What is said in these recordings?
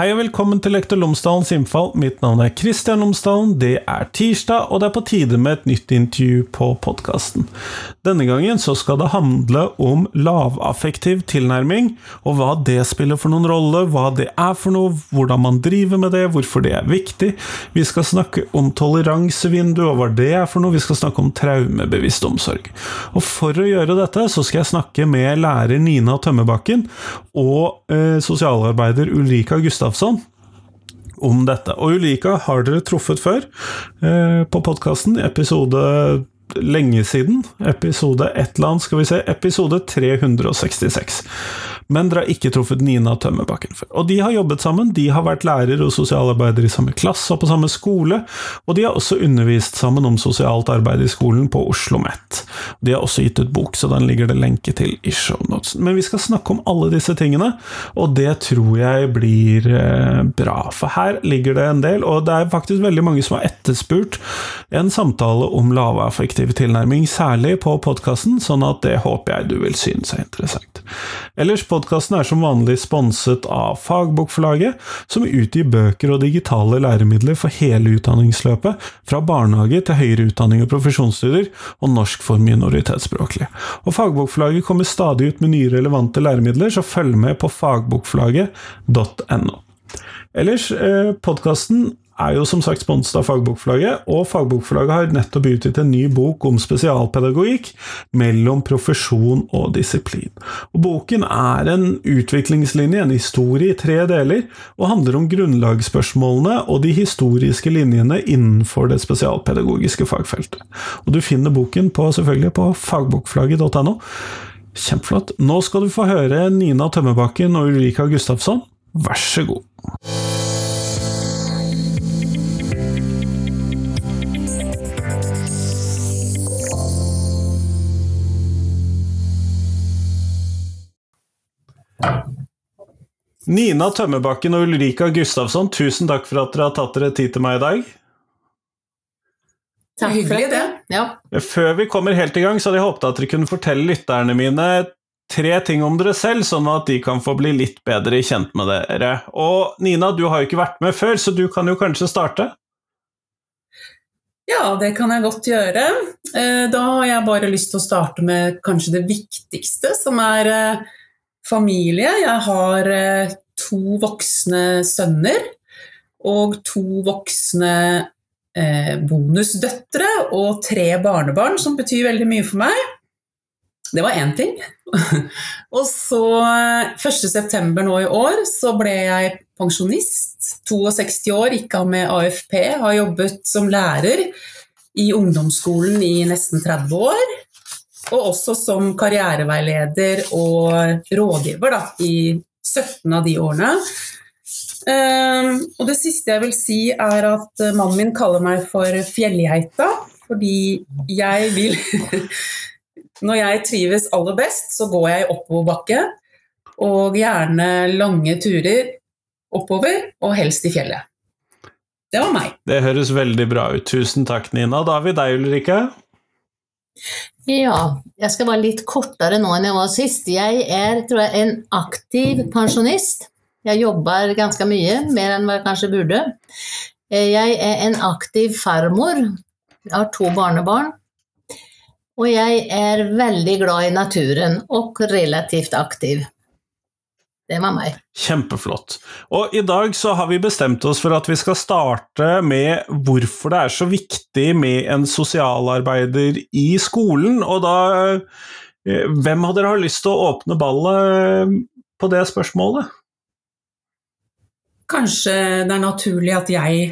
Hei og velkommen til Lektor Lomsdalens innfall. Mitt navn er Kristian Lomsdalen. Det er tirsdag, og det er på tide med et nytt intervju på podkasten. Denne gangen så skal det handle om lavaffektiv tilnærming, og hva det spiller for noen rolle, hva det er for noe, hvordan man driver med det, hvorfor det er viktig. Vi skal snakke om toleransevindu, og hva det er for noe. Vi skal snakke om traumebevisst omsorg. Og for å gjøre dette, så skal jeg snakke med lærer Nina Tømmerbakken og eh, sosialarbeider Ulrika Gustavsen Gustavsson om dette. Og Ulika har dere truffet før eh, på podkasten, episode lenge siden. Episode et eller annet, skal vi se, episode 366 men dere har ikke truffet Nina Tømmerbakken før. Og de har jobbet sammen, de har vært lærer og sosialarbeider i samme klasse og på samme skole, og de har også undervist sammen om sosialt arbeid i skolen på Oslo OsloMet. De har også gitt ut bok, så den ligger det lenke til i shownotesen. Men vi skal snakke om alle disse tingene, og det tror jeg blir eh, bra, for her ligger det en del, og det er faktisk veldig mange som har etterspurt en samtale om lavaffektiv tilnærming, særlig på podkasten, sånn at det håper jeg du vil synes er interessant. Ellers på Podkasten er som vanlig sponset av Fagbokforlaget, som utgir bøker og digitale læremidler for hele utdanningsløpet, fra barnehage til høyere utdanning og profesjonsstudier, og norsk for minoritetsspråklige. Og Fagbokforlaget kommer stadig ut med nye relevante læremidler, så følg med på fagbokforlaget.no. Ellers, eh, podkasten er jo som sagt sponset av Fagbokforlaget, og Fagbokforlaget har nettopp utgitt en ny bok om spesialpedagogikk mellom profesjon og disiplin. Og Boken er en utviklingslinje, en historie i tre deler, og handler om grunnlagsspørsmålene og de historiske linjene innenfor det spesialpedagogiske fagfeltet. Og Du finner boken på, selvfølgelig på fagbokforlaget.no. Kjempeflott. Nå skal du få høre Nina Tømmerbakken og Ulrika Gustafsson. Vær så god. Nina Tømmerbakken og Ulrika Gustavsson, tusen takk for at dere har tatt dere tid til meg i dag. Takk Hyggelig, det. Ja. Før vi kommer helt i gang, så hadde jeg håpet at dere kunne fortelle lytterne mine tre ting om dere selv, sånn at de kan få bli litt bedre kjent med dere. Og Nina, du har jo ikke vært med før, så du kan jo kanskje starte? Ja, det kan jeg godt gjøre. Eh, da har jeg bare lyst til å starte med kanskje det viktigste, som er eh, familie. Jeg har eh, to voksne sønner og to voksne eh, bonusdøtre og tre barnebarn, som betyr veldig mye for meg. Det var én ting. og så 1.9. Eh, nå i år så ble jeg pensjonist. 62 år, gikk av med AFP. Har jobbet som lærer i ungdomsskolen i nesten 30 år. Og også som karriereveileder og rådgiver da, i 17 av de årene. Uh, og det siste jeg vil si, er at mannen min kaller meg for fjellgeita. Fordi jeg vil Når jeg trives aller best, så går jeg i oppoverbakke. Og gjerne lange turer oppover, og helst i fjellet. Det var meg. Det høres veldig bra ut. Tusen takk, Nina. Da har vi deg, Ulrikke. Ja, jeg skal være litt kortere nå enn jeg var sist. Jeg er tror jeg, en aktiv pensjonist. Jeg jobber ganske mye, mer enn jeg kanskje burde. Jeg er en aktiv farmor. Jeg har to barnebarn. Og jeg er veldig glad i naturen og relativt aktiv. Det var meg. Kjempeflott. Og i dag så har vi bestemt oss for at vi skal starte med hvorfor det er så viktig med en sosialarbeider i skolen. Og da eh, Hvem av dere har lyst til å åpne ballet på det spørsmålet? Kanskje det er naturlig at jeg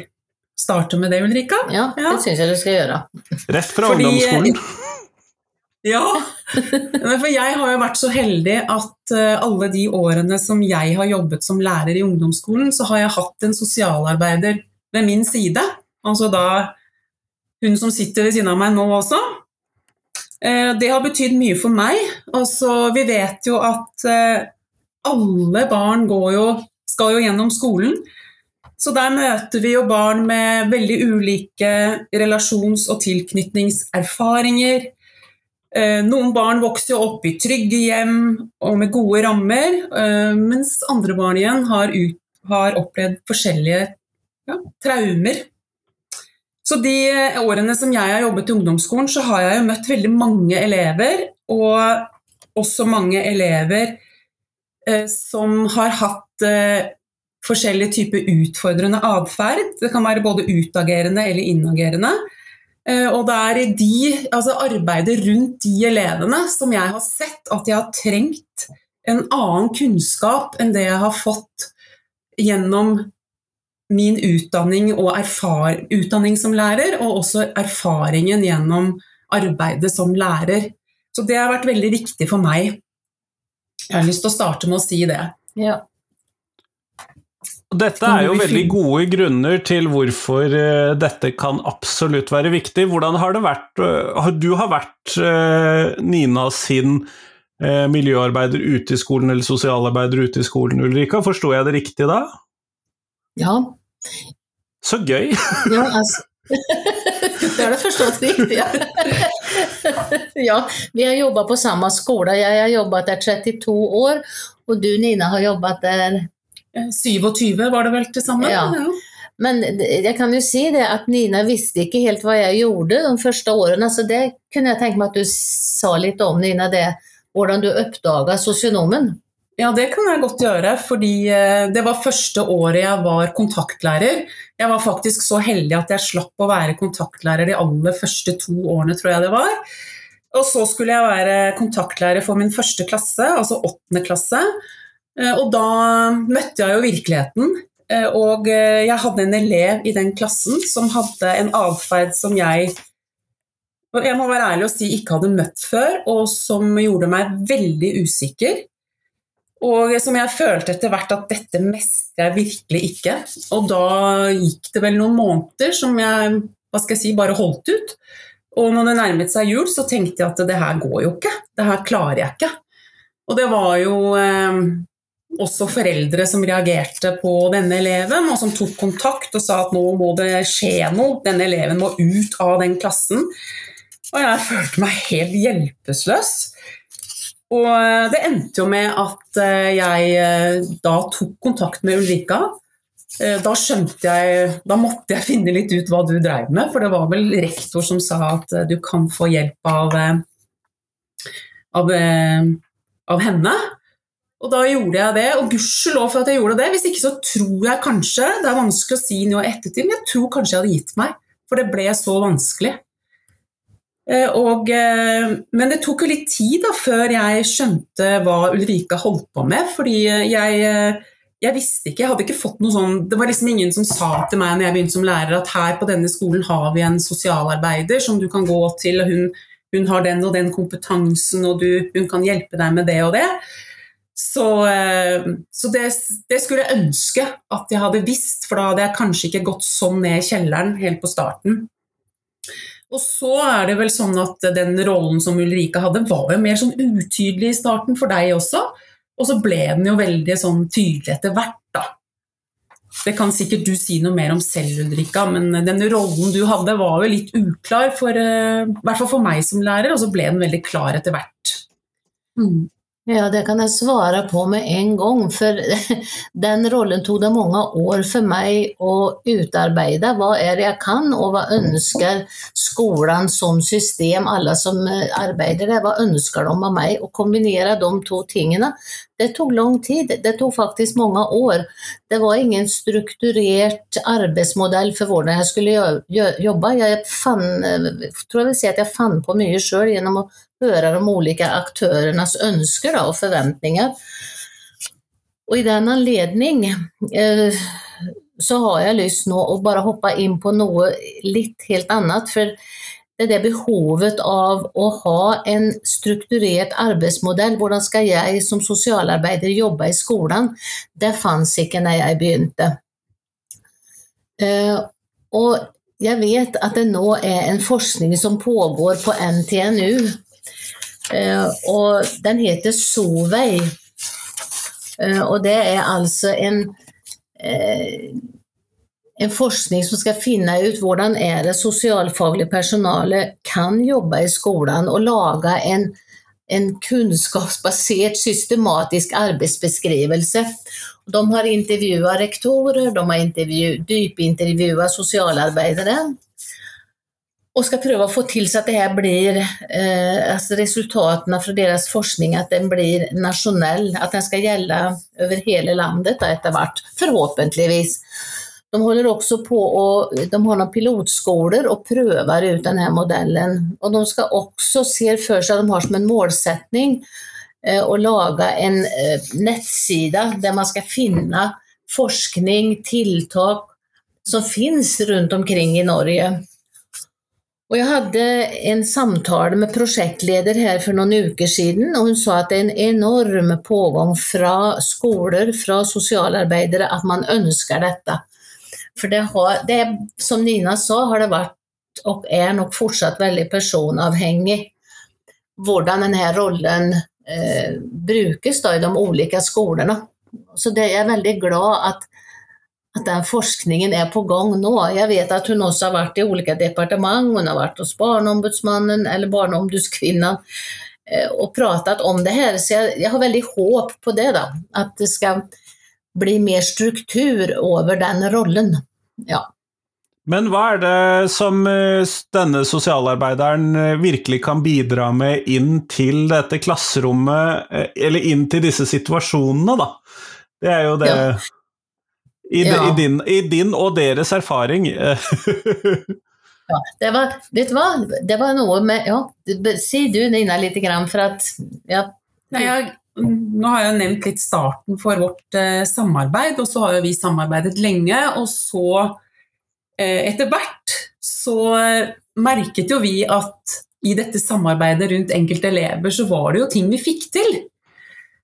starter med det, Ulrika? Ja, det ja. syns jeg du skal gjøre. Rett fra Fordi, ungdomsskolen. Ja, for jeg har jo vært så heldig at eh, alle de årene som jeg har jobbet som lærer i ungdomsskolen, så har jeg hatt en sosialarbeider ved min side. Altså da hun som sitter ved siden av meg nå også. Eh, det har betydd mye for meg. Altså, vi vet jo at eh, alle barn jo, skal jo gjennom skolen. Så der møter vi jo barn med veldig ulike relasjons- og tilknytningserfaringer noen barn vokser opp i trygge hjem og med gode rammer, eh, mens andre barn igjen har, ut, har opplevd forskjellige ja, traumer. Så de årene som jeg har jobbet i ungdomsskolen, så har jeg jo møtt veldig mange elever, og også mange elever eh, som har hatt eh, forskjellige typer utfordrende atferd. Det kan være både utagerende eller inagerende. Eh, og det er i de, altså arbeidet rundt de elevene som jeg har sett at jeg har trengt en annen kunnskap enn det jeg har fått gjennom min utdanning og erfar utdanning som lærer, og også erfaringen gjennom arbeidet som lærer. Så det har vært veldig viktig for meg. Jeg har lyst til å starte med å si det. Ja. Dette er jo veldig gode grunner til hvorfor uh, dette kan absolutt være viktig. Hvordan har det vært uh, Du har vært uh, Nina sin miljøarbeider ute i skolen, eller sosialarbeider ute i skolen, Ulrika. Forsto jeg det riktig da? Ja. Så gøy! ja, altså. Det har du forstått riktig. Ja. ja, vi har jobbet på samme skole. Jeg har jobbet der 32 år, og du Nina har jobbet der 27 var det vel til sammen? Ja. Men jeg kan jo si det at Nina visste ikke helt hva jeg gjorde de første årene, så det kunne jeg tenke meg at du sa litt om, Nina, det, hvordan du oppdaga sosionomen. Ja, det kan jeg godt gjøre, fordi eh, det var første året jeg var kontaktlærer. Jeg var faktisk så heldig at jeg slapp å være kontaktlærer de aller første to årene, tror jeg det var. Og så skulle jeg være kontaktlærer for min første klasse, altså åttende klasse. Eh, og da møtte jeg jo virkeligheten. Eh, og eh, jeg hadde en elev i den klassen som hadde en atferd som jeg jeg må være ærlig og si ikke hadde møtt før, og som gjorde meg veldig usikker. Og som jeg følte etter hvert at dette mestrer jeg virkelig ikke. Og da gikk det vel noen måneder som jeg hva skal jeg si, bare holdt ut. Og når det nærmet seg jul, så tenkte jeg at det her går jo ikke. Det her klarer jeg ikke. Og det var jo også foreldre som reagerte på denne eleven, og som tok kontakt og sa at nå må det skje noe, denne eleven må ut av den klassen. Og jeg følte meg helt hjelpeløs. Og eh, det endte jo med at eh, jeg eh, da tok kontakt med Ulrika. Da skjønte jeg Da måtte jeg finne litt ut hva du dreiv med, for det var vel rektor som sa at du kan få hjelp av, av, av henne. Og da gjorde jeg det, og gudskjelov for at jeg gjorde det. Hvis ikke så tror jeg kanskje Det er vanskelig å si noe ettertid, men jeg tror kanskje jeg hadde gitt meg. For det ble så vanskelig. Eh, og, eh, men det tok jo litt tid da, før jeg skjønte hva Ulrika holdt på med. Fordi jeg, eh, jeg visste ikke, jeg hadde ikke fått noe sånn Det var liksom ingen som sa til meg når jeg begynte som lærer at her på denne skolen har vi en sosialarbeider som du kan gå til, og hun, hun har den og den kompetansen, og du, hun kan hjelpe deg med det og det. Så, eh, så det, det, skulle jeg ønske at jeg hadde visst, for da hadde jeg kanskje ikke gått sånn ned i kjelleren helt på starten. Og så er det vel sånn at den rollen som Ulrika hadde, var jo mer sånn utydelig i starten for deg også. Og så ble den jo veldig sånn tydelig etter hvert, da. Det kan sikkert du si noe mer om selv, Ulrika, men den rollen du hadde var jo litt uklar, for, eh, i hvert fall for meg som lærer, og så ble den veldig klar etter hvert. Mm. Ja, det kan jeg svare på med en gang, for den rollen tok det mange år for meg å utarbeide. Hva er det jeg kan, og hva ønsker skolen som system, alle som eh, arbeider der, hva ønsker de av meg? Å kombinere de to tingene, det tok lang tid. Det tok faktisk mange år. Det var ingen strukturert arbeidsmodell for hvordan jeg skulle jobbe. Jeg fann, eh, tror jeg vil si at jeg fant på mye sjøl gjennom å høre de ulike aktørenes ønsker da, og forventninger. Og i den anledning eh, så har jeg lyst nå å bare hoppe inn på noe litt helt annet. For det er det behovet av å ha en strukturert arbeidsmodell. Hvordan skal jeg som sosialarbeider jobbe i skolen? Det fantes ikke når jeg begynte. Eh, og jeg vet at det nå er en forskning som pågår på NTNU og den heter Sovei. Eh, og det er altså en, eh, en forskning som skal finne ut hvordan er det sosialfaglig personale kan jobbe i skolen, og lage en, en kunnskapsbasert, systematisk arbeidsbeskrivelse. De har intervjua rektorer, de har intervju, dypintervjua sosialarbeidere. Og skal prøve å få til så at det her blir eh, altså resultatene fra deres forskning at den blir nasjonell, at den skal gjelde over hele landet etter hvert, forhåpentligvis. De holder også på å, de har noen pilotskoler og prøver ut denne modellen. Og de skal også se for seg, de har som en målsetning eh, å lage en eh, nettside der man skal finne forskning, tiltak som finnes rundt omkring i Norge. Og jeg hadde en samtale med prosjektleder her for noen uker siden, og hun sa at det er en enorm pågang fra skoler, fra sosialarbeidere, at man ønsker dette. For det har, det, som Nina sa, har det vært og er nok fortsatt veldig personavhengig hvordan denne rollen eh, brukes da, i de ulike skolene. Så det, er jeg veldig glad at at den forskningen er på gang nå. Jeg vet at hun også har vært i ulike departement, hun har vært hos Barneombudsmannen eller Barneombudskvinnen eh, og pratet om det her. Så jeg, jeg, har veldig håp på det, da. At det skal bli mer struktur over den rollen. Ja. Men hva er det som eh, denne sosialarbeideren eh, virkelig kan bidra med inn til dette klasserommet, eller inn til disse situasjonene, da? Det er jo det ja. I, ja. i, din, I, din, og deres erfaring. ja, det var, vet du hva, det var noe med ja, Si du Nina litt, grann, for at ja. Nei, jeg, Nå har jeg nevnt litt starten for vårt eh, samarbeid, og så har vi samarbeidet lenge. Og så, eh, etter hvert, så merket jo vi at i dette samarbeidet rundt enkelte elever, så var det jo ting vi fikk til.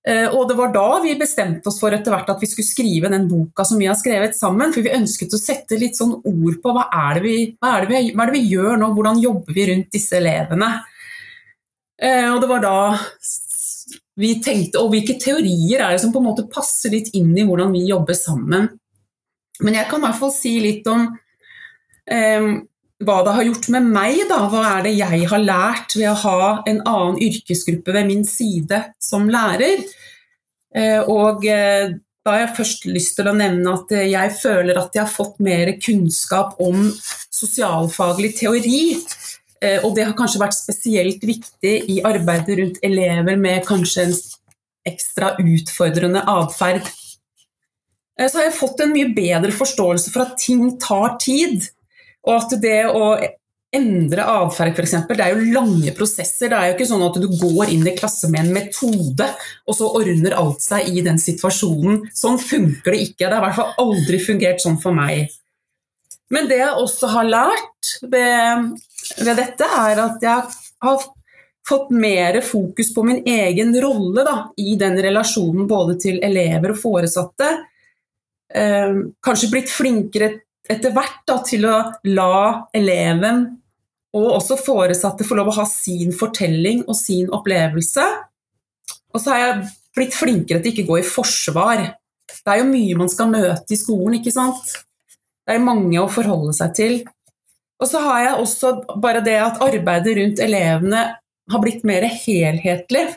Eh, og det var da vi bestemte oss for etter hvert at vi skulle skrive den boka som vi har skrevet sammen. For vi ønsket å sette litt sånn ord på hva er det vi, er det vi, er det vi gjør nå, hvordan jobber vi rundt disse elevene. Eh, og det var da vi tenkte Og hvilke teorier er det som på en måte passer litt inn i hvordan vi jobber sammen. Men jeg kan i hvert fall si litt om um, hva det har gjort med meg. Da. Hva er det jeg har lært ved å ha en annen yrkesgruppe ved min side som lærer? Eh, og eh, da har jeg først lyst til å nevne at eh, jeg føler at jeg har fått mer kunnskap om sosialfaglig teori. Og det har kanskje vært spesielt viktig i arbeidet rundt elever med kanskje en ekstra utfordrende atferd. Så har jeg fått en mye bedre forståelse for at ting tar tid. Og at det å endre atferd, f.eks. Det er jo lange prosesser. Det er jo ikke sånn at du går inn i klasse med en metode, og så ordner alt seg i den situasjonen. Sånn funker det ikke. Det har i hvert fall aldri fungert sånn for meg. Men det jeg også har lært ved, ved dette, er at jeg har fått mer fokus på min egen rolle da, i den relasjonen både til elever og foresatte. Eh, kanskje blitt flinkere etter hvert da, til å la eleven og også foresatte få lov å ha sin fortelling og sin opplevelse. Og så har jeg blitt flinkere til ikke gå i forsvar. Det er jo mye man skal møte i skolen, ikke sant. Det er mange å forholde seg til. Og så har jeg også bare det at arbeidet rundt elevene har blitt mer helhetlig.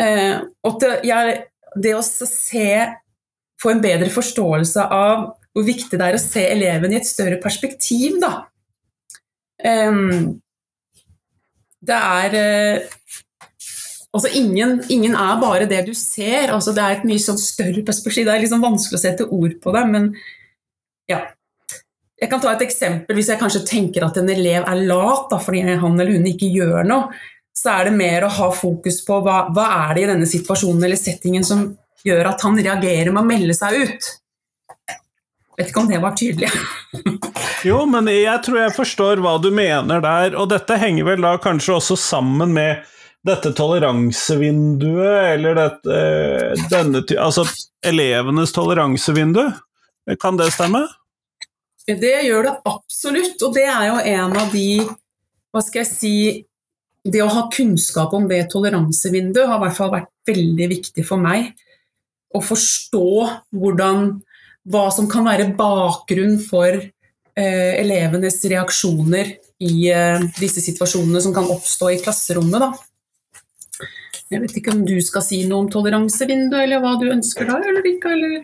Eh, og det, jeg, det å se Få en bedre forståelse av hvor viktig det er å se eleven i et større perspektiv, da. Um, det er uh, Altså, ingen, ingen, er bare det du ser. Altså, det er et mye sånn større perspektiv. Det er liksom vanskelig å sette ord på det, men ja. Jeg kan ta et eksempel. Hvis jeg kanskje tenker at en elev er lat da, fordi han eller hun ikke gjør noe, så er det mer å ha fokus på hva, hva er det i denne situasjonen eller settingen som gjør at han reagerer med å melde seg ut. Vet ikke om det var tydelig. jo, men jeg tror jeg forstår hva du mener der, og dette henger vel da kanskje også sammen med dette toleransevinduet, eller dette, eh, denne Altså elevenes toleransevindu. Kan det stemme? Det gjør det absolutt, og det er jo en av de Hva skal jeg si Det å ha kunnskap om det toleransevinduet har i hvert fall vært veldig viktig for meg. Å forstå hvordan hva som kan være bakgrunn for eh, elevenes reaksjoner i eh, disse situasjonene som kan oppstå i klasserommet. Da. Jeg vet ikke om du skal si noe om toleransevinduet, eller hva du ønsker da, eller ikke? Eller?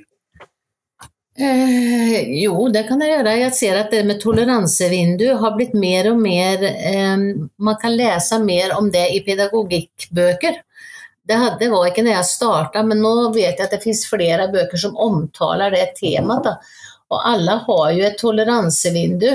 Eh, jo, det kan jeg gjøre. Jeg ser at det med toleransevindu har blitt mer og mer eh, Man kan lese mer om det i pedagogikkbøker. Det hadde, var ikke når jeg starta, men nå vet jeg at det finnes flere bøker som omtaler det temaet. Da. Og alle har jo et toleransevindu.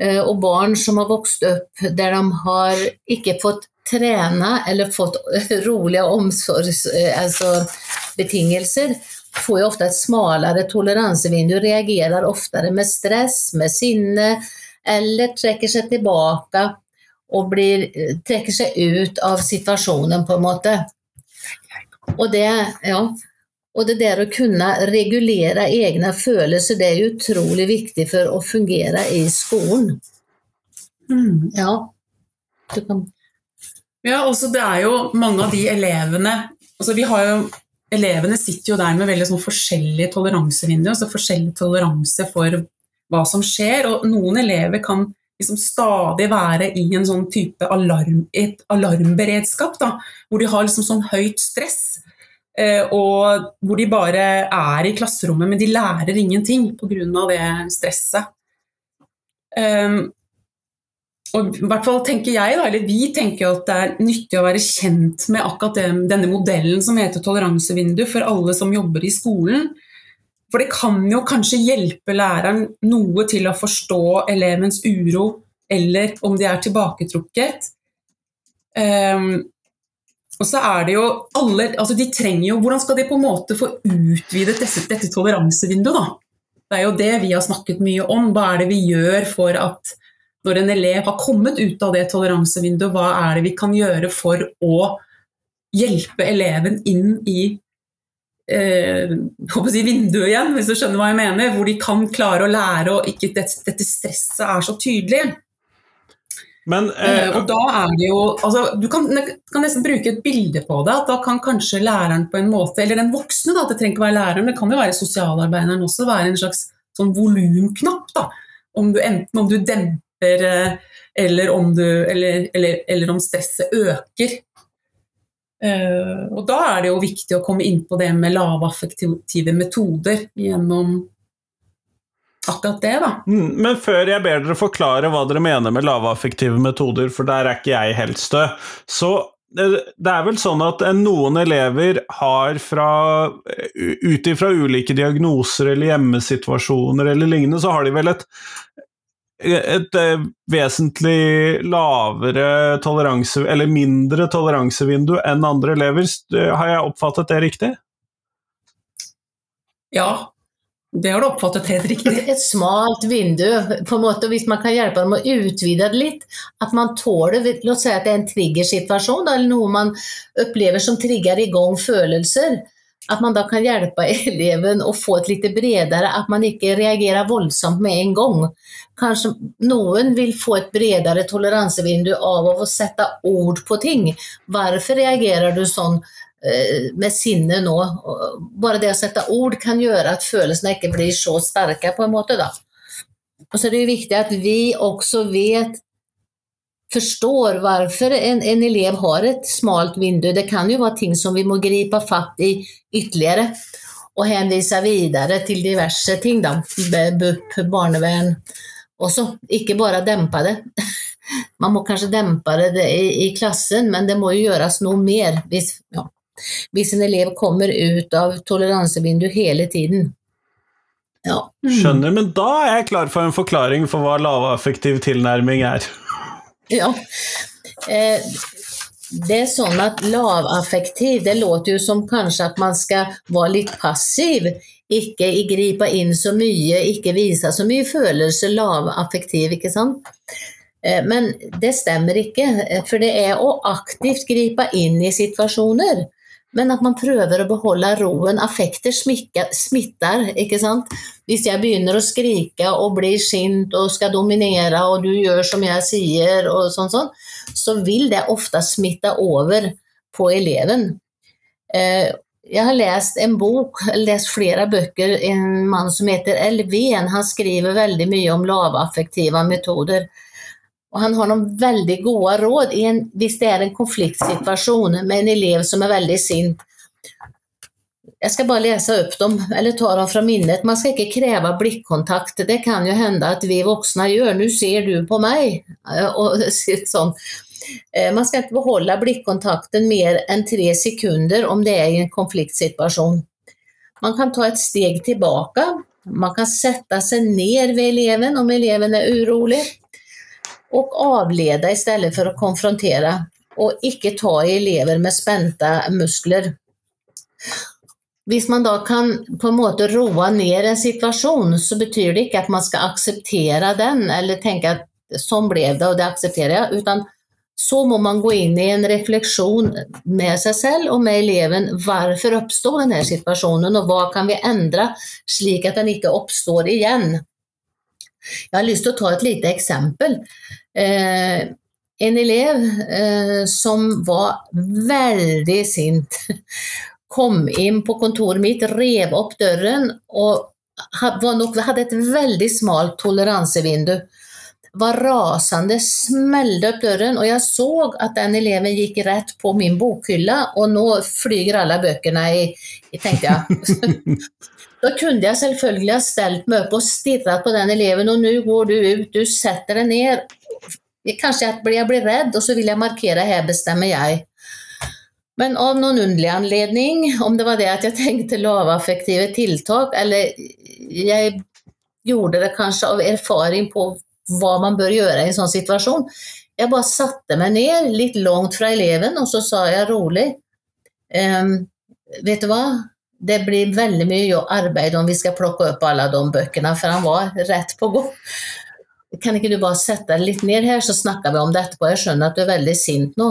Eh, og barn som har vokst opp der de har ikke fått trene eller fått rolige omsorgsbetingelser, altså, får jo ofte et smalere toleransevindu, reagerer oftere med stress, med sinne, eller trekker seg tilbake og blir, trekker seg ut av situasjonen, på en måte. Og det, ja, og det der å kunne regulere egne følelser, det er utrolig viktig for å fungere i skolen. Mm. Ja. Du kan Ja, også det er jo mange av de elevene altså vi har jo, Elevene sitter jo der med veldig sånn forskjellige toleransevinduer, altså forskjellig toleranse for hva som skjer. Og noen elever kan liksom stadig være i en sånn type alarm, et alarmberedskap, da, hvor de har liksom sånn høyt stress. eh, Og hvor de bare er i klasserommet, men de lærer ingenting pga. det stresset. Um, og i hvert fall tenker jeg, da, eller Vi tenker at det er nyttig å være kjent med akkurat denne modellen som heter toleransevindu for alle som jobber i skolen. For det kan jo kanskje hjelpe læreren noe til å forstå elevens uro, eller om de er tilbaketrukket. Um, og så er det jo alle, altså de trenger jo, Hvordan skal de på en måte få utvidet dette, dette toleransevinduet? da? Det er jo det vi har snakket mye om. Hva er det vi gjør for at når en elev har kommet ut av det toleransevinduet, hva er det vi kan gjøre for å hjelpe eleven inn i eh, jeg, vinduet igjen, hvis du skjønner hva jeg mener, hvor de kan klare å lære og ikke dette, dette stresset er så tydelig. Men Eh, eh, og da er det jo altså, Du kan, kan nesten bruke et bilde på det. at Da kan kanskje læreren på en måte, eller den voksne, da, det trenger ikke være læreren, det kan jo være sosialarbeideren også, være en slags sånn volumknapp. om du, Enten om du demper eh, eller om, du, eller, eller, eller om stresset øker. Eh, og da er det jo viktig å komme inn på det med lavaffektive metoder gjennom akkurat det, da. mm, men før jeg ber dere forklare hva dere mener med lavaffektive metoder, for der er ikke jeg helt stø, så eh, det er vel sånn at eh, noen elever har fra Ut ifra ulike diagnoser eller hjemmesituasjoner eller lignende, så har de vel et et eh, vesentlig lavere toleranse, eller mindre toleransevindu enn andre elever. Har jeg oppfattet det riktig? Ja, det har du oppfattet helt riktig. Et smalt vindu, på en måte, hvis man kan hjelpe dem å utvide det litt. At man tåler La oss si at det er en triggersituasjon, eller noe man opplever som trigger i gang følelser. At man da kan hjelpe eleven å få et litt bredere At man ikke reagerer voldsomt med en gang. Kanskje noen vil få et bredere toleransevindu av å sette ord på ting. Hvorfor reagerer du sånn eh, med sinne nå? Bare det å sette ord kan gjøre at følelsene ikke blir så sterke, på en måte. da. Og så er det jo viktig at vi også vet forstår hvorfor en, en elev har et smalt vindu. Det kan jo være ting som vi må gripe fatt i ytterligere og henvise videre til diverse ting. da, BUP, barnevern også. Ikke bare dempe det. Man må kanskje dempe det i, i klassen, men det må jo gjøres noe mer hvis, ja, hvis en elev kommer ut av toleransevinduet hele tiden. Ja. Skjønner, men da er jeg klar for en forklaring for hva lavaffektiv tilnærming er. Ja. Eh, det er sånn at lavaffektiv, det låter jo som kanskje at man skal være litt passiv. Ikke gripe inn så mye, ikke vise så mye følelser. Lavaffektiv, ikke sant. Eh, men det stemmer ikke, for det er å aktivt gripe inn i situasjoner. Men at man prøver å beholde roen. Affekter smitter, ikke sant. Hvis jeg begynner å skrike og blir sint og skal dominere, og du gjør som jeg sier, og sånn, sånn, så vil det ofte smitte over på eleven. Jeg har lest en bok, lest flere bøker, en mann som heter Elven, han skriver veldig mye om lavaffektive metoder. Og han har noen veldig gode råd en, hvis det er en konfliktsituasjon med en elev som er veldig sint. Jeg skal bare lese opp dem, eller ta dem fra minnet. Man skal ikke kreve blikkontakt. Det kan jo hende at vi voksne gjør. Nå ser du på meg. Og sånn. Man skal ikke beholde blikkontakten mer enn tre sekunder om det er i en konfliktsituasjon. Man kan ta et steg tilbake. Man kan sette seg ned ved eleven om eleven er urolig og avleda i stedet for å och Og ikke ta i elever med spänta muskler. Hvis man da kan på en måte roe ned en situasjon, så betyr det ikke at man skal akseptere den, eller tenke at sånn ble det, og det aksepterer jeg. utan så må man gå inn i en refleksjon med seg selv og med eleven. Hvorfor oppstår denne situasjonen, og hva kan vi endre slik at den ikke oppstår igjen? Jeg har lyst til å ta et lite eksempel. Eh, en elev eh, som var veldig sint, kom inn på kontoret mitt, rev opp døren og hadde et veldig smalt toleransevindu. Var rasende, smelte opp døren, og jeg så at den eleven gikk rett på min bokhylle, og nå flyger alle bøkene i, tenkte jeg. Da kunne jeg selvfølgelig ha stelt meg opp og stirret på den eleven, og nå går du ut, du setter deg ned. Kanskje jeg blir, jeg blir redd, og så vil jeg markere her bestemmer jeg. Men av noen underlig anledning, om det var det at jeg tenkte lavaffektive tiltak, eller jeg gjorde det kanskje av erfaring på hva man bør gjøre i en sånn situasjon, jeg bare satte meg ned litt langt fra eleven, og så sa jeg rolig ehm, Vet du hva, det blir veldig mye arbeid om vi skal plukke opp alle de bøkene, for han var rett på gå. Kan ikke du bare sette deg litt ned her, så snakker vi om det etterpå. Jeg skjønner at du er veldig sint nå.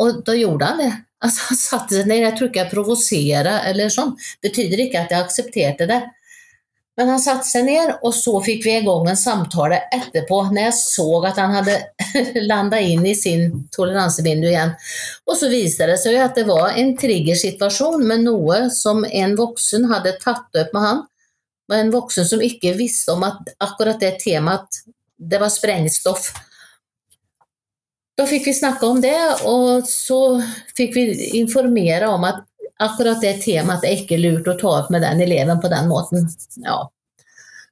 Og da gjorde han det. Altså, han satte seg ned. Jeg tror ikke jeg provoserer eller sånn. Betyr ikke at jeg aksepterte det. Men han satte seg ned, og så fikk vi i gang en samtale etterpå, når jeg så at han hadde landa inn i sin toleransevindu igjen. Og så viste det seg at det var en triggersituasjon med noe som en voksen hadde tatt opp med han. Og en voksen som ikke visste om at akkurat det temaet det var sprengstoff. Da fikk vi snakke om det, og så fikk vi informere om at akkurat det temaet er ikke lurt å ta opp med den eleven på den måten. Ja.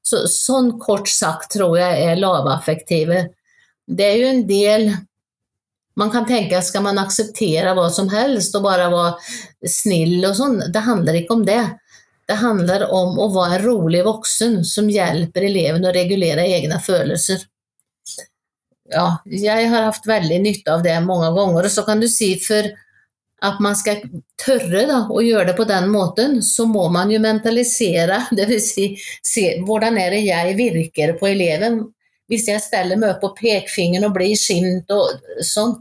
Så, sånn kort sagt tror jeg er lavaffektive. Det er jo en del Man kan tenke skal man akseptere hva som helst og bare være snill og sånn? Det handler ikke om det. Det handler om å være en rolig voksen som hjelper eleven å regulere egne følelser ja, jeg har hatt veldig nytte av det mange ganger. Og så kan du si for at man skal tørre da, å gjøre det på den måten, så må man jo mentalisere. Dvs. Si, se hvordan er det jeg virker på eleven. Hvis jeg steller meg opp på pekefingeren og blir sint og sånn,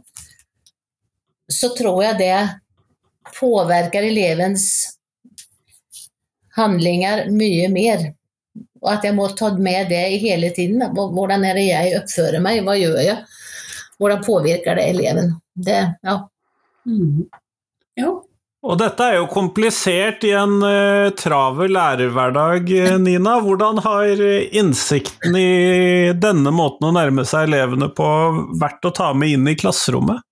så tror jeg det påvirker elevens handlinger mye mer. Og at jeg må ta med det hele tiden. Hvordan er det jeg oppfører meg, hva gjør jeg? Hvordan påvirker det eleven? Det, ja. Mm. Ja. Og dette er jo komplisert i en uh, travel lærerhverdag, eh, Nina. Hvordan har innsikten i denne måten å nærme seg elevene på vært å ta med inn i klasserommet?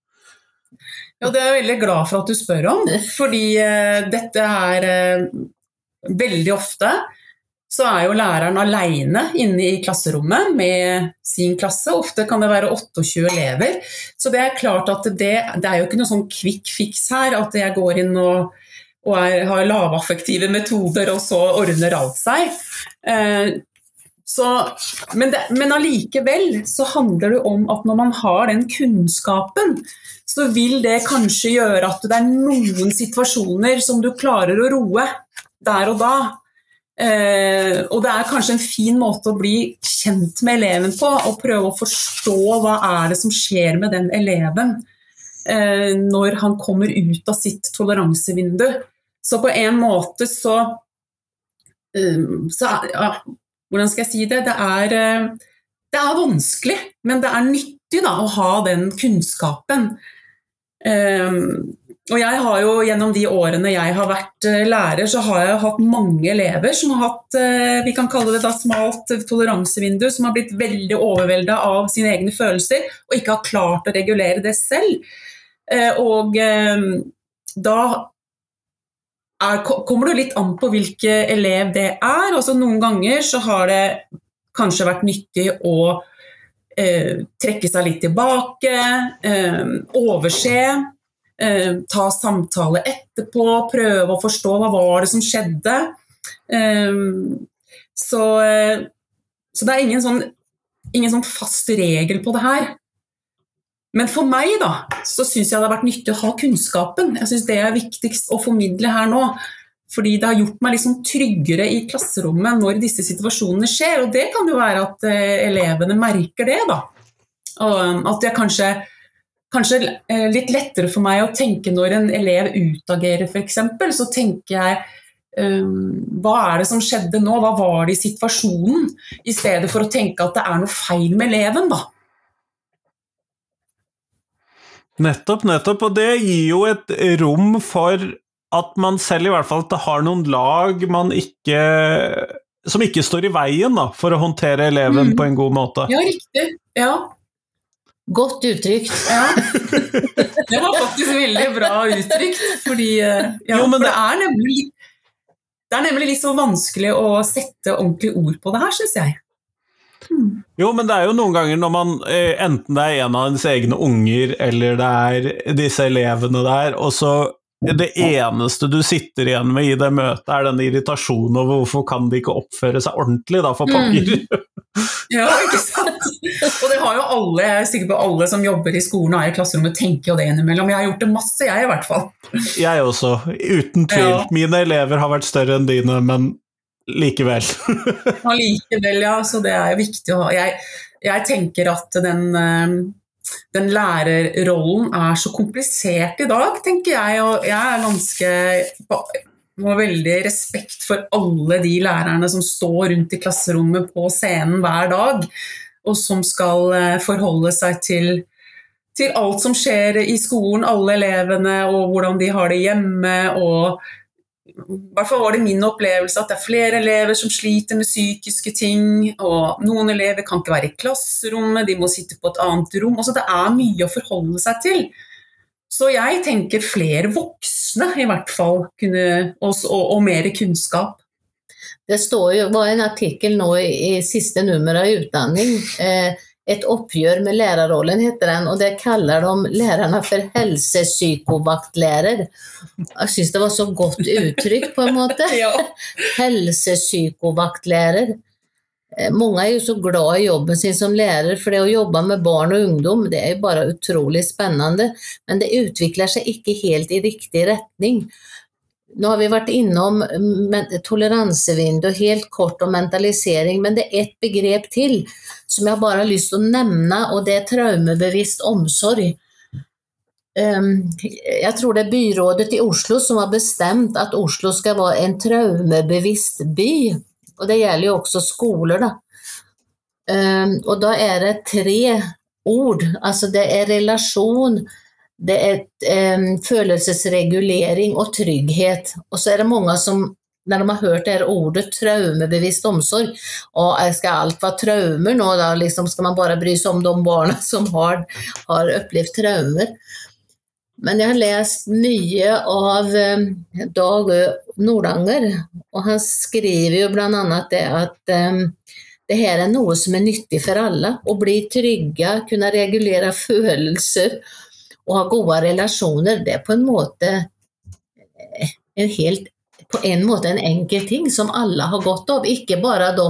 Ja, Det er jeg veldig glad for at du spør om, fordi uh, dette er uh, veldig ofte så er jo læreren alene inne i klasserommet med sin klasse. Ofte kan det være 28 elever. Så det er klart at det, det er jo ikke noe sånn quick fix her, at jeg går inn og, og er, har lavaffektive metoder, og så ordner alt seg. Eh, så, men, det, allikevel så handler det om at når man har den kunnskapen, så vil det kanskje gjøre at det er noen situasjoner som du klarer å roe der og da. Eh, og det er kanskje en fin måte å bli kjent med eleven på, og prøve å forstå hva er det som skjer med den eleven eh, når han kommer ut av sitt toleransevindu. Så på en måte så, um, så ja, Hvordan skal jeg si det? Det er, det er vanskelig, men det er nyttig da, å ha den kunnskapen. Um, og jeg har jo gjennom de årene jeg har vært eh, lærer, så har jeg hatt mange elever som har hatt eh, vi kan kalle det da smalt toleransevindu, som har blitt veldig overvelda av sine egne følelser og ikke har klart å regulere det selv. Eh, og da er, kommer det litt an på hvilken elev det er. Altså, noen ganger så har det kanskje vært nyttig å trekke seg litt tilbake, overse eh, ta samtale etterpå, prøve å forstå hva var det som skjedde. Eh, så, eh, så, det er ingen sånn, ingen sånn, fast regel på det her. Men for meg da, så syns jeg det har vært nyttig å ha kunnskapen. Jeg syns det er viktigst å formidle her nå. Fordi det har gjort meg liksom tryggere i klasserommet når disse situasjonene skjer. Og det kan jo være at eh, elevene merker det, da. Og at jeg kanskje kanskje eh, litt lettere for meg å tenke når en elev utagerer, f.eks. Så tenker jeg um, hva er det som skjedde nå, hva var det i situasjonen? I stedet for å tenke at det er noe feil med eleven, da. Nettopp, nettopp. Og det gir jo et rom for at man selv i hvert fall har noen lag man ikke som ikke står i veien da, for å håndtere eleven mm. på en god måte. Ja, riktig. Ja, Godt uttrykt. Ja. Det var faktisk veldig bra uttrykt. Fordi eh, ja, jo, det... det, er nemlig, det er nemlig litt så vanskelig å sette ordentlig ord på det her, syns jeg. Hmm. Jo, men det er jo noen ganger når man eh, Enten det er en av ens egne unger, eller det er disse elevene der, og så det eneste du sitter igjen med i det møtet, er den irritasjonen over hvorfor kan de ikke oppføre seg ordentlig, da, for pokker. Mm. Ja, ikke sant. Og det har jo alle, jeg er sikker på alle som jobber i skolen og er i klasserommet, tenker jo det innimellom. Jeg har gjort det masse, jeg i hvert fall. Jeg også, uten tvil. Ja. Mine elever har vært større enn dine, men likevel. Ja, likevel, ja. Så det er jo viktig å ha. Jeg, jeg tenker at den eh, den lærerrollen er så komplisert i dag, tenker jeg. Og jeg er ganske har veldig respekt for alle de lærerne som står rundt i klasserommet på scenen hver dag, og som skal eh, forholde seg til, til alt som skjer i skolen, alle elevene, og hvordan de har det hjemme. og i hvert fall var det min opplevelse at det er flere elever som sliter med psykiske ting. og Noen elever kan ikke være i klasserommet, de må sitte på et annet rom. Altså, det er mye å forholde seg til. Så jeg tenker flere voksne, i hvert fall, kunne, og, og, mer kunnskap. Det står jo, var en artikkel nå i, i siste nummer av Utdanning. Eh, et oppgjør med lærerrollen, heter den, og det kaller de lærerne for helsepsykovaktlærer. Jeg syns det var så godt uttrykk, på en måte. ja. Helsepsykovaktlærer. Eh, mange er jo så glad i jobben sin som lærer, for det å jobbe med barn og ungdom det er jo bare utrolig spennende, men det utvikler seg ikke helt i riktig retning. Nå har vi vært innom toleransevindu helt kort om mentalisering, men det er ett begrep til som jeg bare har lyst til å nevne, og det er traumebevisst omsorg. Ehm, jeg tror det er byrådet i Oslo som har bestemt at Oslo skal være en traumebevisst by. Og det gjelder jo også skoler, da. Um, og da er det tre ord. Altså det er relasjon, det er um, følelsesregulering og trygghet. Og så er det mange som når de har hørt det ordet traumebevisst omsorg, og skal alt være traumer nå, da liksom skal man bare bry seg om de barna som har, har opplevd traumer. Men jeg har lest mye av eh, Dag Nordanger, og han skriver jo bl.a. det at um, det her er noe som er nyttig for alle. Å bli trygge, kunne regulere følelser og ha gode relasjoner, det er på en måte eh, en helt på en måte en enkel ting som alle har godt av, ikke bare de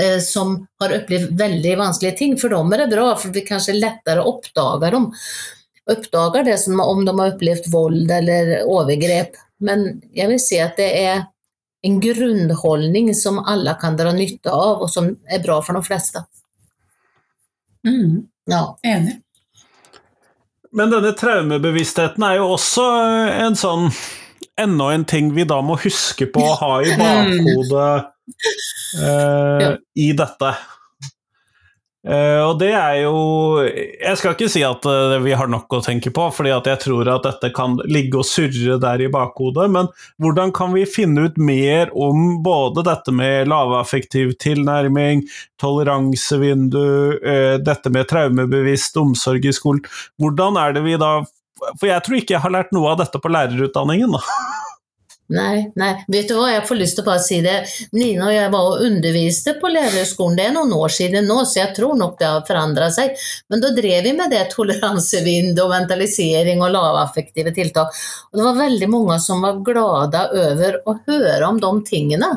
eh, som har opplevd veldig vanskelige ting. For dem er det bra, for vi kanskje lettere oppdager dem. Oppdager det som om de har opplevd vold eller overgrep. Men jeg vil si at det er en grunnholdning som alle kan dra nytte av, og som er bra for de fleste. Mm. Ja. Enig. Men denne traumebevisstheten er jo også en sånn Enda en ting vi da må huske på å ha i bakhodet eh, ja. i dette. Uh, og det er jo Jeg skal ikke si at uh, vi har nok å tenke på, fordi jeg tror at dette kan ligge og surre der i bakhodet, men hvordan kan vi finne ut mer om både dette med lavaffektiv tilnærming, toleransevindu, uh, dette med traumebevisst omsorg i skolen? Hvordan er det vi da For jeg tror ikke jeg har lært noe av dette på lærerutdanningen, da. Nei, nei, vet du hva, jeg får lyst til å bare si det. Nina og jeg var og underviste på lærerskolen, det er noen år siden nå, så jeg tror nok det har forandret seg. Men da drev vi med det toleransevind og mentalisering og lavaffektive tiltak. Og det var veldig mange som var glade over å høre om de tingene.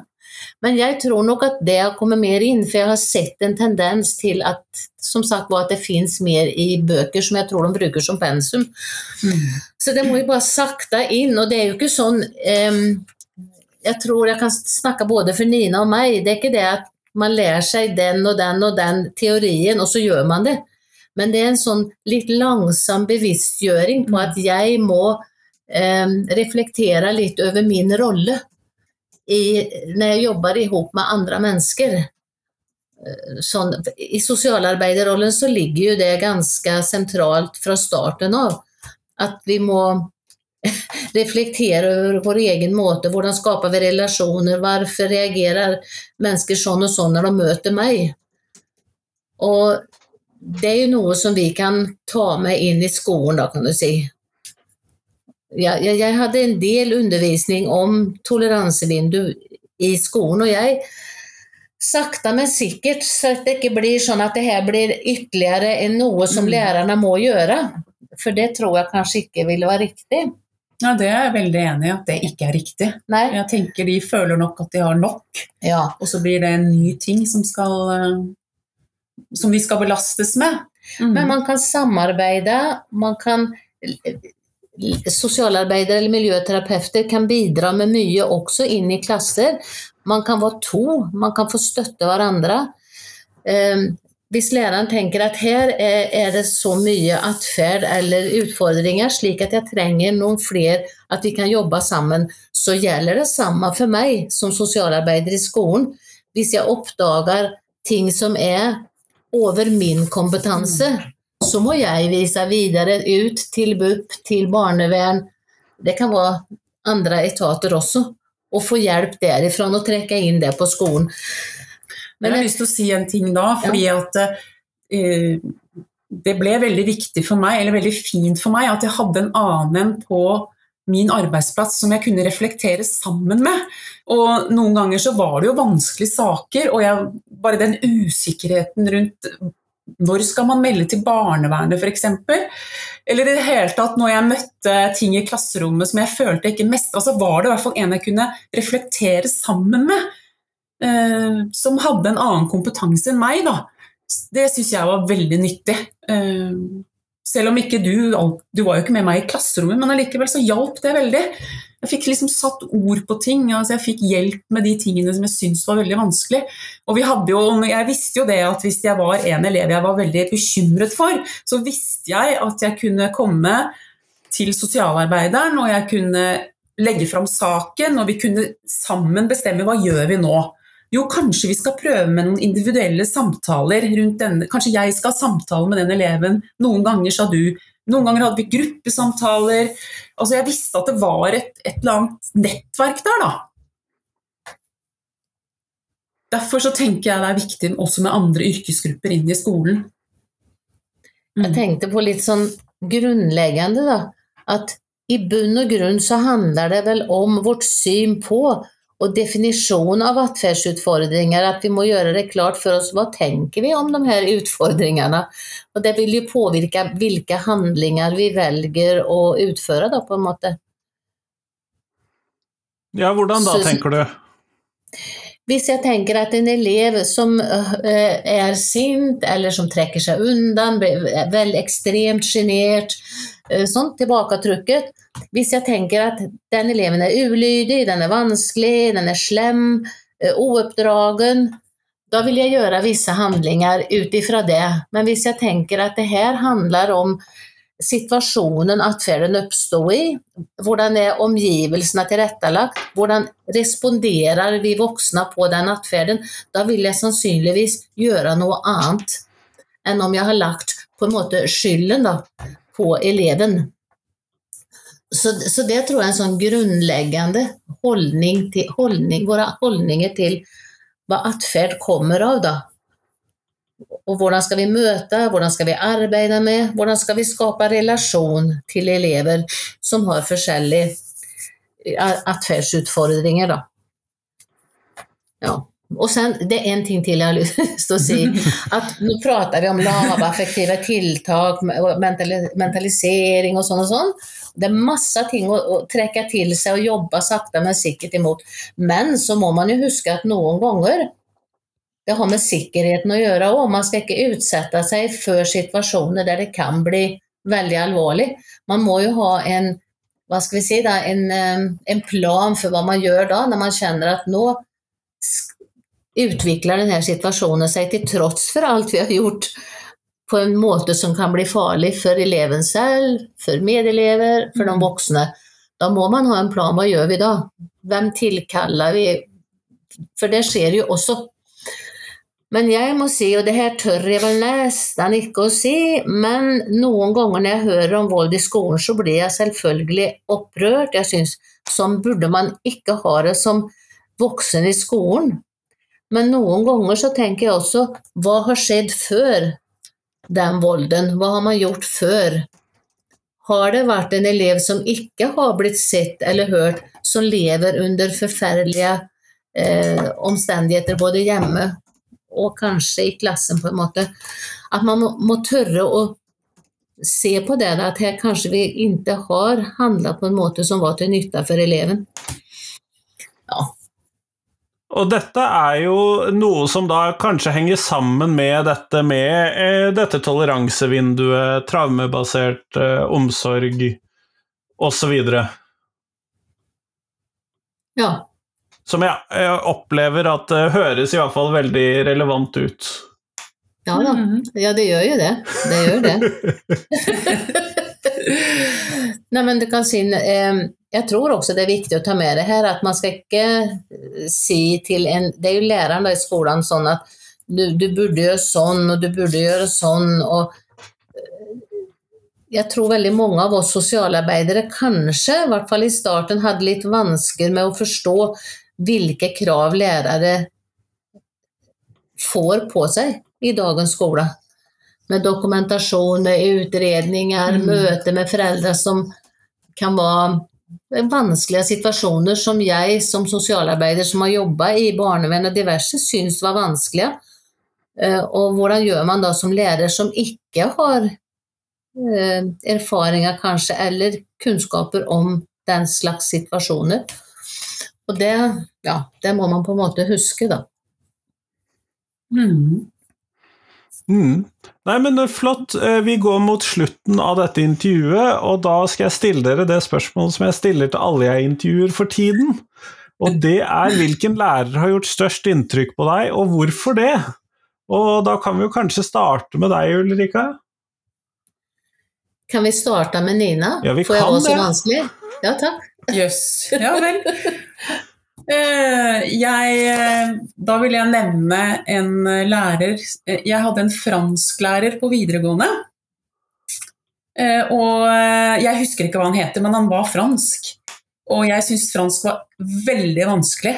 Men jeg tror nok at det har kommet mer inn, for jeg har sett en tendens til at som sagt var at det fins mer i bøker som jeg tror de bruker som pensum. Mm. Så det må jo bare sakte inn, og det er jo ikke sånn um, Jeg tror jeg kan snakke både for Nina og meg. Det er ikke det at man lærer seg den og den og den teorien, og så gjør man det. Men det er en sånn litt langsom bevisstgjøring på at jeg må um, reflektere litt over min rolle i, när jag jobbar ihop med andre mennesker. Eh, sånn, I sosialarbeiderrollen så ligger jo det ganske sentralt fra starten av. At vi må reflektere over vår egen måte. Hvordan skaper vi relasjoner? Hvorfor reagerer mennesker sånn og sånn når de møter meg? Og det er jo noe som vi kan ta med inn i skolen, da, kan du si jeg, jeg, jeg, hadde en del undervisning om toleransevindu i skolen, og jeg sakte, men sikkert, så det ikke blir sånn at det her blir ytterligere enn noe som mm. lærerne må gjøre. For det tror jeg kanskje ikke ville være riktig. Ja, Det er jeg veldig enig i at det ikke er riktig. Nei. Jeg tenker De føler nok at de har nok, ja. og så blir det en ny ting som, skal, som de skal belastes med. Mm. Men man kan samarbeide, man kan sosialarbeidere eller miljøterapeuter kan bidra med mye også inn i klasser. Man kan være to, man kan få støtte hverandre. Ehm, hvis læreren tenker at her er det så mye atferd eller utfordringer slik at jeg trenger noen flere, at vi kan jobbe sammen, så gjelder det samme for meg som sosialarbeider i skolen. Hvis jeg oppdager ting som er over min kompetanse, så må jeg vise videre ut til BUP, til barnevern, det kan være andre etater også, og få hjelp derifra og trekke inn det på skolen. Men jeg har lyst til å si en ting da, fordi ja. at uh, det ble veldig viktig for meg, eller veldig fint for meg, at jeg hadde en annen på min arbeidsplass som jeg kunne reflektere sammen med. Og noen ganger så var det jo vanskelige saker, og jeg, bare den usikkerheten rundt når skal man melde til barnevernet f.eks.? Eller i det hele tatt når jeg møtte ting i klasserommet som jeg følte ikke mest, altså var det i hvert fall en jeg kunne reflektere sammen med, eh, som hadde en annen kompetanse enn meg. Da. Det syns jeg var veldig nyttig. Eh, selv om ikke du Du var jo ikke med meg i klasserommet, men allikevel så hjalp det veldig. Jeg fikk liksom satt ord på ting, altså jeg fikk hjelp med de tingene som jeg syntes var veldig vanskelig. Og vi hadde jo, Jeg visste jo det at hvis jeg var en elev jeg var veldig bekymret for, så visste jeg at jeg kunne komme til sosialarbeideren og jeg kunne legge fram saken, og vi kunne sammen bestemme hva gjør vi nå. Jo, kanskje vi skal prøve med noen individuelle samtaler rundt denne Kanskje jeg skal ha samtale med den eleven. Noen ganger sa du noen ganger hadde vi gruppesamtaler. Altså jeg visste at det var et, et eller annet nettverk der, da. Derfor så tenker jeg det er viktig også med andre yrkesgrupper inn i skolen. Mm. Jeg tenkte på litt sånn grunnleggende, da. At i bunn og grunn så handler det vel om vårt syn på og definisjon av atferdsutfordringer, at vi må gjøre det klart for oss hva tenker vi om de her utfordringene. Og det vil jo påvirke hvilke handlinger vi velger å utføre, da, på en måte. Ja, hvordan da, tenker du? Hvis jeg tenker at en elev som eh, er sint, eller som trekker seg unna, blir veldig ekstremt sjenert, Eh, sånn tilbaketrukket. Hvis jeg tenker at den eleven er ulydig, den er vanskelig, den er slem, ouppdragen, eh, da vil jeg gjøre visse handlinger ut ifra det. Men hvis jeg tenker at det her handler om situasjonen atferden oppstod i, hvordan er omgivelsene tilrettelagt, hvordan responderer vi voksne på den atferden, da vil jeg sannsynligvis gjøre noe annet. enn om jeg har lagt på en måte skylden da, på eleven. Så, så, det tror jeg er en sånn grunnleggende holdning til, holdning, våre holdninger til hva atferd kommer av. da. Og hvordan skal vi møte, hvordan skal vi arbeide med, hvordan skal vi skape relasjon til elever som har forskjellige atferdsutfordringer. da. Ja. Og sen, det er en ting til jeg har lyst til å si. At nå prater vi om lavaffektive tiltak, mentalisering og sånn og sånt. Det er masse ting å, å, trekke til seg og jobbe sakte, men sikkert imot. Men så må man jo huske at noen ganger det har med sikkerheten å gjøre òg. Man skal ikke utsette seg for situasjoner der det kan bli veldig alvorlig. Man må jo ha en, hva skal vi si da, en, en plan for hva man gjør da, når man kjenner at nå utvikler denne situasjonen seg til tross for alt vi har gjort, på en måte som kan bli farlig for eleven selv, for medelever, for de mm. voksne. Da må man ha en plan. Hva gjør vi da? Hvem tilkaller vi? For det skjer jo også. Men jeg må si, og det her tør jeg vel nesten ikke å si, men noen ganger når jeg hører om vold i skolen, så blir jeg selvfølgelig opprørt. Jeg syns sånn burde man ikke ha det som voksen i skolen. Men noen ganger så tenker jeg også hva har skjedd før den volden? Hva har man gjort før? Har det vært en elev som ikke har blitt sett eller hørt, som lever under forferdelige eh, omstendigheter både hjemme og kanskje i klassen, på en måte? At man må, må tørre å se på det, at her kanskje vi ikke har handla på en måte som var til nytte for eleven. Ja, og dette er jo noe som da kanskje henger sammen med dette med eh, dette toleransevinduet, traumebasert eh, omsorg osv. Ja. Som jeg, jeg, opplever at det høres i hvert fall veldig relevant ut. Ja da. Mm. Ja, det gjør jo det. Det gjør det. Nei, men du kan si eh, jeg tror også det er viktig å ta med det her at man skal ikke eh, si til en Det er jo læreren i skolen sånn at du, du, burde gjøre sånn, og du burde gjøre sånn. og eh, jeg tror veldig mange av oss sosialarbeidere kanskje, i hvert fall i starten, hadde litt vansker med å forstå hvilke krav lærere får på seg i dagens skole. Med dokumentasjon, med utredninger, mm. møte med foreldre som kan være vanskelige situasjoner som jeg som sosialarbeider som har jobba i barnevern og diverse, syns var vanskelige. Eh, og hvordan gjør man da som lærer som ikke har eh, erfaringer kanskje, eller kunnskaper om den slags situasjoner. Og det, ja, det må man på en måte huske, da. Mm. Mm. Nei, men flott. Eh, vi går mot slutten av dette intervjuet, og da skal jeg stille dere det spørsmålet som jeg stiller til alle jeg intervjuer for tiden. Og det er hvilken lærer har gjort størst inntrykk på deg, og hvorfor det? Og da kan vi jo kanskje starte med deg, Ulrika? Kan vi starte med Nina? Ja, vi Får jeg også det. vanskelig? Ja, takk. Jøss. Yes. Ja vel. Eh, jeg, eh, da vil jeg nevne en lærer eh, Jeg hadde en fransklærer på videregående. Og jeg husker ikke hva han heter, men han var fransk. Og jeg syntes fransk var veldig vanskelig.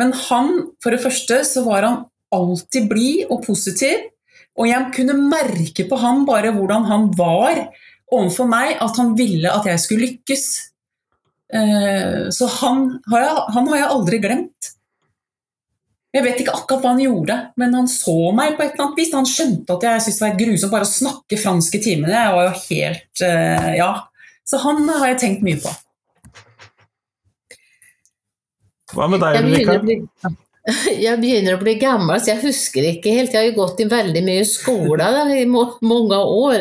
Men han, for det første, så var han alltid blid og positiv. Og jeg kunne merke på han bare hvordan han var overfor meg, at han ville at jeg skulle lykkes. Eh, så han har, jeg, han har jeg aldri glemt. Jeg vet ikke akkurat hva han gjorde, men han så meg på et eller annet vis. Han skjønte at jeg syntes det var grusomt bare å snakke fransk i timene. Jeg var jo helt eh, Ja. Så han har jeg tenkt mye på. Hva med deg, Ulrika? Jeg begynner å bli gammel, så jeg husker ikke helt. Jeg har jo gått i veldig mye skole da, i mange år.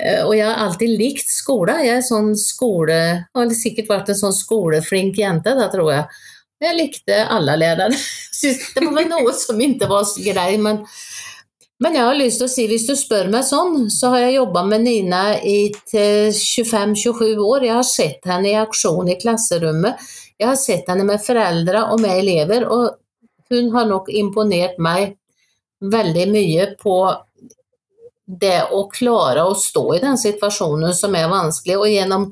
Eh, og jeg har alltid likt skole. Jeg er sånn skole, har sikkert vært en sånn skoleflink jente, da, tror jeg. Jeg likte alle lærere. Det var noe som ikke var grei, men, men jeg har lyst til å si, hvis du spør meg sånn, så har jeg jobba med Nina i 25-27 år. Jeg har sett henne i aksjon i klasserommet. Jeg har sett henne med foreldre og med elever. og hun har nok imponert meg veldig mye på det å klare å stå i den situasjonen som er vanskelig, og gjennom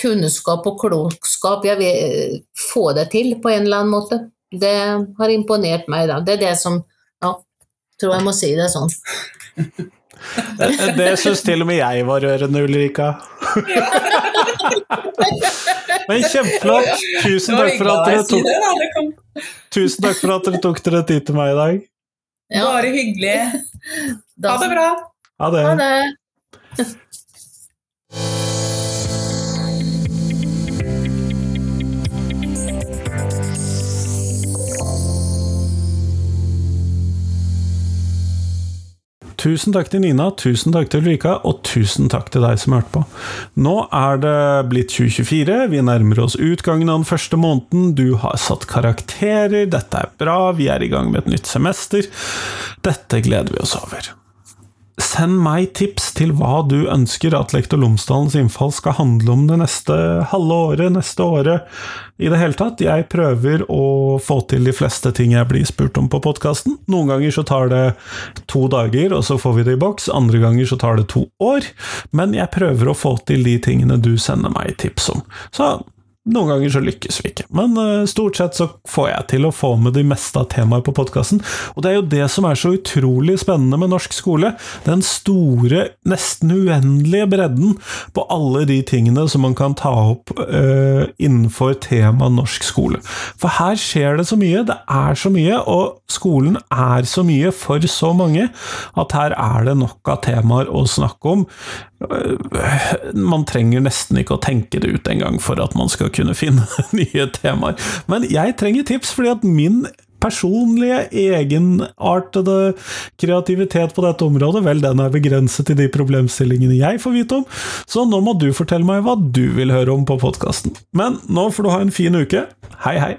kunnskap og klokskap jeg vil få det til på en eller annen måte. Det har imponert meg. da. Det er det som Ja, tror jeg må si det sånn. Det, det syns til og med jeg var rørende, Ulrika. Men kjempeflott! Tusen takk for at dere tok, tusen takk for at dere tok dere tid til meg i dag. Bare hyggelig. Ha det bra. Ha det. Tusen takk til Nina, tusen takk til Ulrika, og tusen takk til deg som hørte på. Nå er det blitt 2024, vi nærmer oss utgangen av den første måneden, du har satt karakterer, dette er bra, vi er i gang med et nytt semester. Dette gleder vi oss over. Send meg tips til hva du ønsker at Lektor Lomsdalens innfall skal handle om det neste halve året, neste året, i det hele tatt. Jeg prøver å få til de fleste ting jeg blir spurt om på podkasten. Noen ganger så tar det to dager, og så får vi det i boks. Andre ganger så tar det to år. Men jeg prøver å få til de tingene du sender meg tips om. Så noen ganger så lykkes vi ikke, men eh, stort sett så får jeg til å få med de meste av temaet på podkasten. Og det er jo det som er så utrolig spennende med norsk skole. Den store, nesten uendelige bredden på alle de tingene som man kan ta opp uh, innenfor temaet norsk skole. For her skjer det så mye, det er så mye, og skolen er så mye for så mange, at her er det nok av temaer å snakke om. Man trenger nesten ikke å tenke det ut engang for at man skal kunne finne nye temaer. Men jeg trenger tips, fordi at min personlige, egenartede kreativitet på dette området, vel, den er begrenset til de problemstillingene jeg får vite om, så nå må du fortelle meg hva du vil høre om på podkasten. Men nå får du ha en fin uke. Hei, hei!